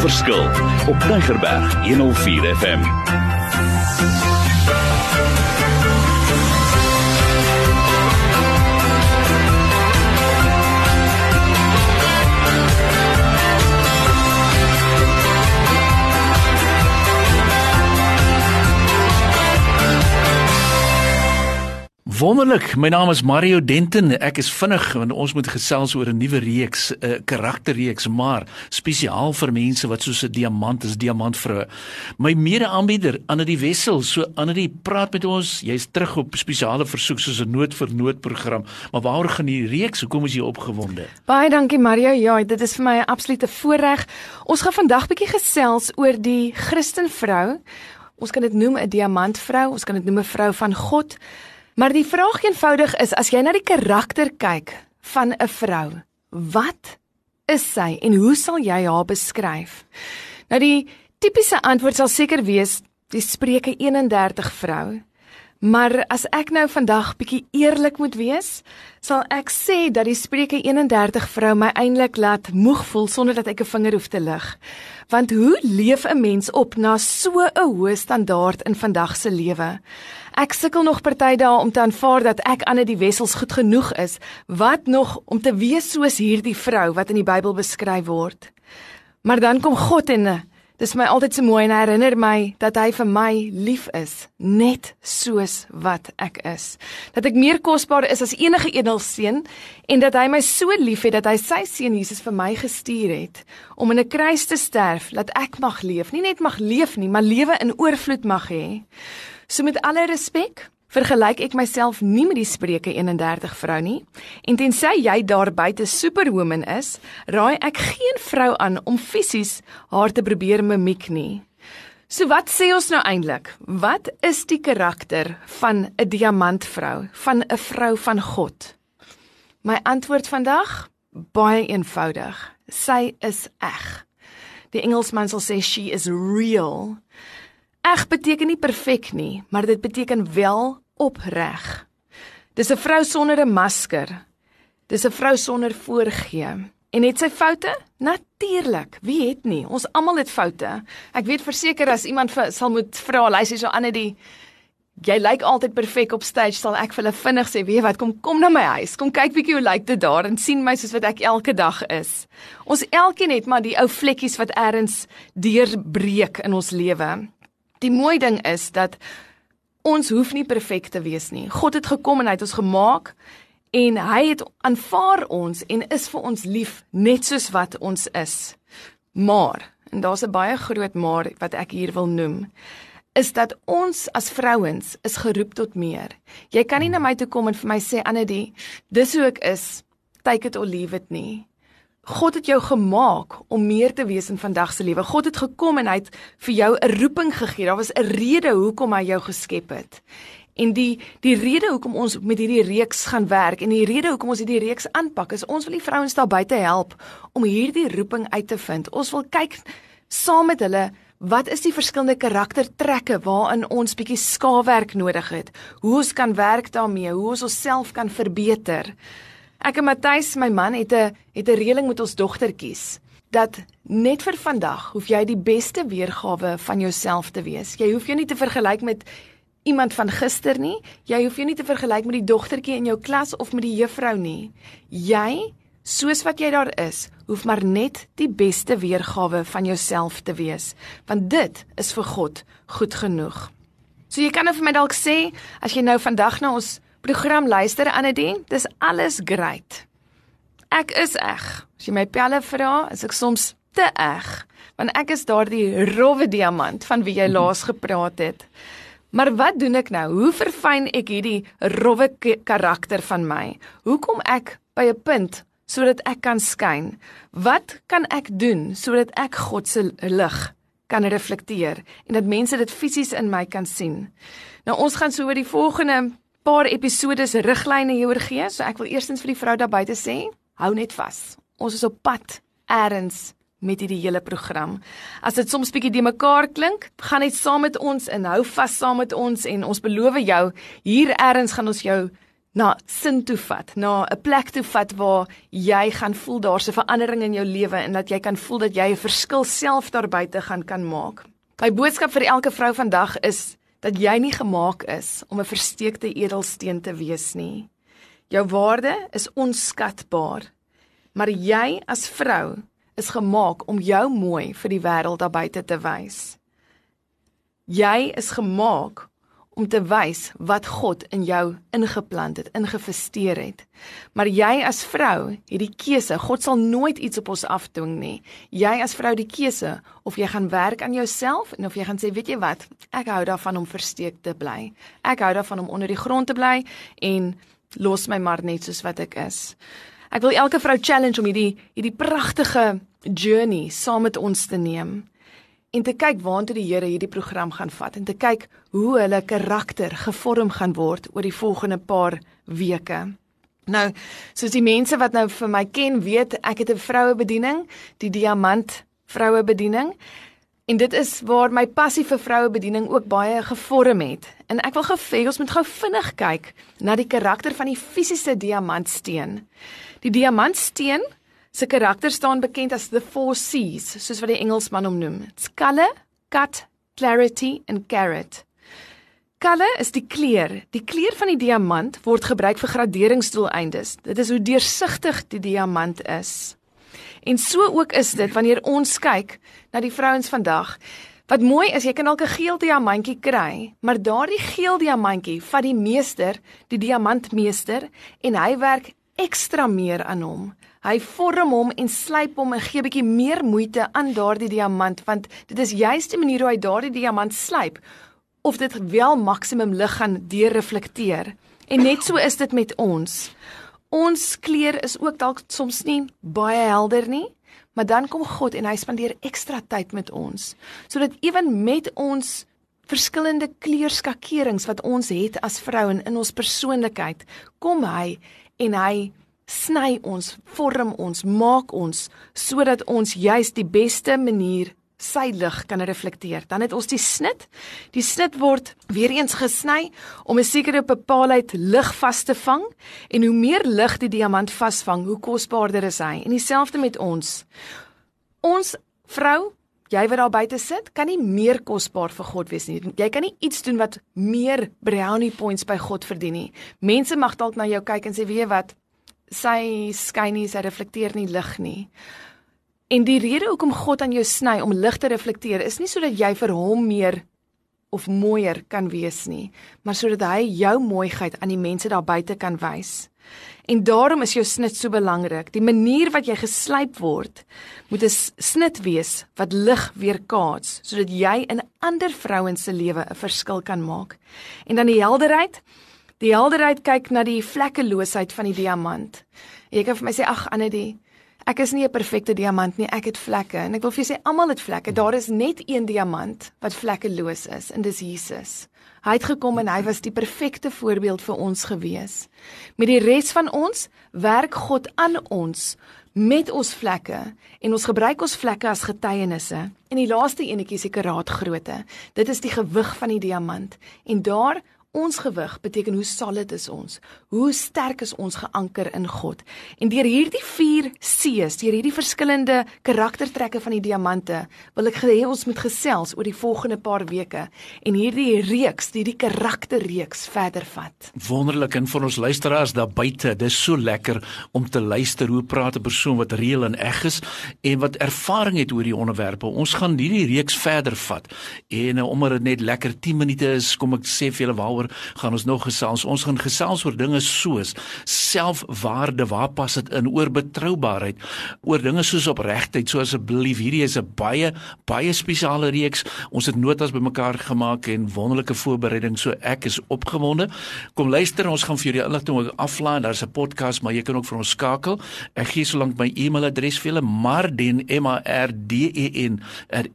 verskil op Tigerberg 104 FM. Wonderlik. My naam is Mario Denton. Ek is vinnig want ons moet gesels oor 'n nuwe reeks, 'n uh, karakterreeks, maar spesiaal vir mense wat soos 'n diamant is, diamantvroue. My mede-aanbieder, Annelie Wessel. So Annelie, praat met ons. Jy's terug op spesiale versoek soos 'n nood vir nood program. Maar waaroor gaan die reeks? Hoekom is jy opgewonde? Baie dankie Mario. Ja, dit is vir my 'n absolute voorreg. Ons gaan vandag bietjie gesels oor die Christenvrou. Ons kan dit noem 'n diamantvrou, ons kan dit noem 'n vrou van God. Maar die vraag eenvoudig is as jy na die karakter kyk van 'n vrou, wat is sy en hoe sal jy haar beskryf? Nou die tipiese antwoord sal seker wees die Spreuke 31 vrou. Maar as ek nou vandag bietjie eerlik moet wees, sal ek sê dat die Spreuke 31 vrou my eintlik laat moeg voel sonder dat ek 'n vinger hoef te lig. Want hoe leef 'n mens op na so 'n hoë standaard in vandag se lewe? Ek sukkel nog party dae om te aanvaar dat ek aan die wessels goed genoeg is. Wat nog om te wees soos hierdie vrou wat in die Bybel beskryf word. Maar dan kom God en dis my altyd so mooi en herinner my dat hy vir my lief is, net soos wat ek is. Dat ek meer kosbaar is as enige edelseun en dat hy my so liefhet dat hy sy seun Jesus vir my gestuur het om in 'n kruis te sterf, dat ek mag leef, nie net mag leef nie, maar lewe in oorvloed mag hê. So met alle respek, vergelyk ek myself nie met die Spreuke 31 vrou nie. En tensy jy daar buite superwoman is, raai ek geen vrou aan om fisies haar te probeer mimiek nie. So wat sê ons nou eintlik? Wat is die karakter van 'n diamantvrou, van 'n vrou van God? My antwoord vandag, baie eenvoudig. Sy is eg. Die Engelsman sal sê she is real. Eg beteken nie perfek nie, maar dit beteken wel opreg. Dis 'n vrou sonder 'n masker. Dis 'n vrou sonder voorgee. En het sy foute? Natuurlik. Wie het nie? Ons almal het foute. Ek weet verseker as iemand vir, sal moet vra, luister so aan dit Jy lyk altyd perfek op stage, sal ek vir hulle vinnig sê, weet wat, kom kom na my huis. Kom kyk bietjie hoe lyk dit daar en sien my soos wat ek elke dag is. Ons elkeen het maar die ou vlekkies wat eers deurbreek in ons lewe. Die mooi ding is dat ons hoef nie perfek te wees nie. God het gekom en hy het ons gemaak en hy het aanvaar ons en is vir ons lief net soos wat ons is. Maar, en daar's 'n baie groot maar wat ek hier wil noem, is dat ons as vrouens is geroep tot meer. Jy kan nie na my toe kom en vir my sê Annedie, dis hoe ek is. Take it or leave it nie. God het jou gemaak om meer te wees in vandag se lewe. God het gekom en hy het vir jou 'n roeping gegee. Daar was 'n rede hoekom hy jou geskep het. En die die rede hoekom ons met hierdie reeks gaan werk en die rede hoekom ons hierdie reeks aanpak is ons wil die vrouens daar buite help om hierdie roeping uit te vind. Ons wil kyk saam met hulle wat is die verskillende karaktertrekke waarin ons bietjie skaafwerk nodig het. Hoe ons kan werk daarmee, hoe ons onsself kan verbeter. Ek en Matthys, my man, het 'n het 'n reëling met ons dogtertjies dat net vir vandag hoef jy die beste weergawe van jouself te wees. Jy hoef jou nie te vergelyk met iemand van gister nie. Jy hoef jou nie te vergelyk met die dogtertjie in jou klas of met die juffrou nie. Jy, soos wat jy daar is, hoef maar net die beste weergawe van jouself te wees, want dit is vir God goed genoeg. So jy kan nou vir my dalk sê as jy nou vandag na ons program luister Anadie, dis alles great. Ek is eg. As jy my pelle vra, is ek soms te eg, want ek is daardie rowwe diamant van wie jy mhm. laas gepraat het. Maar wat doen ek nou? Hoe verfyn ek hierdie rowwe karakter van my? Hoe kom ek by 'n punt sodat ek kan skyn? Wat kan ek doen sodat ek God se lig kan reflekteer en dat mense dit fisies in my kan sien? Nou ons gaan so oor die volgende paar episodes riglyne hieroor gee. So ek wil eerstens vir die vrou daar buite sê, hou net vas. Ons is op pad eers met hierdie hele program. As dit soms bietjie de mekaar klink, gaan net saam met ons en hou vas saam met ons en ons beloof jou, hier eers gaan ons jou na sin toe vat, na 'n plek toe vat waar jy gaan voel daar's 'n verandering in jou lewe en dat jy kan voel dat jy 'n verskil self daar buite gaan kan maak. My boodskap vir elke vrou vandag is dat jy nie gemaak is om 'n versteekte edelsteen te wees nie. Jou waarde is onskatbaar. Maar jy as vrou is gemaak om jou mooi vir die wêreld daar buite te wys. Jy is gemaak om te wys wat God in jou ingeplant het, ingevesteer het. Maar jy as vrou het die keuse. God sal nooit iets op ons afdwing nie. Jy as vrou die keuse of jy gaan werk aan jouself en of jy gaan sê, weet jy wat, ek hou daarvan om versteek te bly. Ek hou daarvan om onder die grond te bly en los my maar net soos wat ek is. Ek wil elke vrou challenge om hierdie hierdie pragtige journey saam met ons te neem en te kyk waantoe die Here hierdie program gaan vat en te kyk hoe hulle karakter gevorm gaan word oor die volgende paar weke. Nou, soos die mense wat nou vir my ken, weet ek het 'n vroue bediening, die diamant vroue bediening. En dit is waar my passie vir vroue bediening ook baie gevorm het. En ek wil gou vir ons moet gou vinnig kyk na die karakter van die fisiese diamantsteen. Die diamantsteen se karakter staan bekend as the four C's, soos wat die Engelsman hom noem. It's color, cut, clarity and carat. Color is die kleur. Die kleur van die diamant word gebruik vir graderingsdoeleindes. Dit is hoe deursigtig die diamant is. En so ook is dit wanneer ons kyk na die vrouens vandag. Wat mooi is, jy kan dalk 'n geel diamantjie kry, maar daardie geel diamantjie vat die meester, die diamantmeester en hy werk ekstra meer aan hom. Hy vorm hom en slyp hom en gee bietjie meer moeite aan daardie diamant want dit is juist die manier hoe hy daardie diamant slyp of dit wel maksimum lig gaan deurreflekteer. En net so is dit met ons. Ons kleur is ook dalk soms nie baie helder nie, maar dan kom God en hy spandeer ekstra tyd met ons sodat ewen met ons verskillende kleurskakerings wat ons het as vroue in ons persoonlikheid, kom hy en hy sny ons, vorm ons, maak ons sodat ons juis die beste manier sy lig kan reflekteer. Dan het ons die snit. Die snit word weer eens gesny om 'n sekere bepaalheid lig vas te vang en hoe meer lig die diamant vasvang, hoe kosbaarder is hy. En dieselfde met ons. Ons vrou Jy wat daar buite sit, kan nie meer kosbaar vir God wees nie. Jy kan nie iets doen wat meer brownie points by God verdien nie. Mense mag dalk na jou kyk en sê, "Weet jy wat? Sy skyn nie, sy reflekteer nie lig nie." En die rede hoekom God aan jou sny om lig te reflekteer, is nie sodat jy vir hom meer of mooier kan wees nie, maar sodat hy jou mooiheid aan die mense daar buite kan wys. En daarom is jou snit so belangrik. Die manier wat jy geslyp word, moet 'n snit wees wat lig weerkaats sodat jy in ander vrouens se lewe 'n verskil kan maak. En dan die helderheid. Die helderheid kyk na die vlekkeloosheid van die diamant. Jy kan vir my sê ag Annetjie, ek is nie 'n perfekte diamant nie, ek het vlekke en ek wil vir jou sê almal het vlekke. Daar is net een diamant wat vlekkeloos is en dis Jesus. Hy het gekom en hy was die perfekte voorbeeld vir ons gewees. Met die res van ons werk God aan ons met ons vlekke en ons gebruik ons vlekke as getuienisse. En die laaste enetjie is die karaatgrootte. Dit is die gewig van die diamant en daar Ons gewig beteken hoe solid is ons. Hoe sterk is ons geanker in God. En deur hierdie 4 C's, deur hierdie verskillende karaktertrekke van die diamante, wil ek hê ons moet gesels oor die volgende paar weke en hierdie reeks, hierdie karakterreeks verder vat. Wonderlik en vir ons luisteraars daar buite, dis so lekker om te luister hoe praat 'n persoon wat reël en eg is en wat ervaring het oor die onderwerpe. Ons gaan hierdie reeks verder vat. En uh, omdat dit net lekker 10 minute is, kom ek sê vir julle waaroor daaroor gaan ons nog gesels. Ons gaan gesels oor dinge soos selfwaarde, waar pas dit in oor betroubaarheid, oor dinge soos opregtheid. So asseblief, hierdie is 'n baie baie spesiale reeks. Ons het notas bymekaar gemaak en wonderlike voorbereiding. So ek is opgewonde. Kom luister, ons gaan vir julle inligting aflaai. Daar's 'n podcast, maar jy kan ook vir ons skakel. Ek gee solank my e-mailadres vir julle, Marden M A R D E N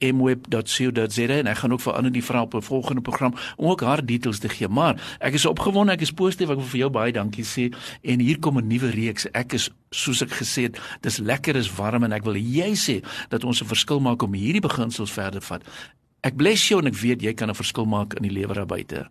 @mweb.co.za en ek gaan ook vir ander die vra op 'n volgende program om ook haar details te gee maar ek is opgewonde, ek is positief, ek wil vir jou baie dankie sê en hier kom 'n nuwe reeks. Ek is soos ek gesê het, dis lekker, is warm en ek wil jy sê dat ons 'n verskil maak om hierdie beginsels verder vat. Ek bless jou en ek weet jy kan 'n verskil maak in die lewer daar buite.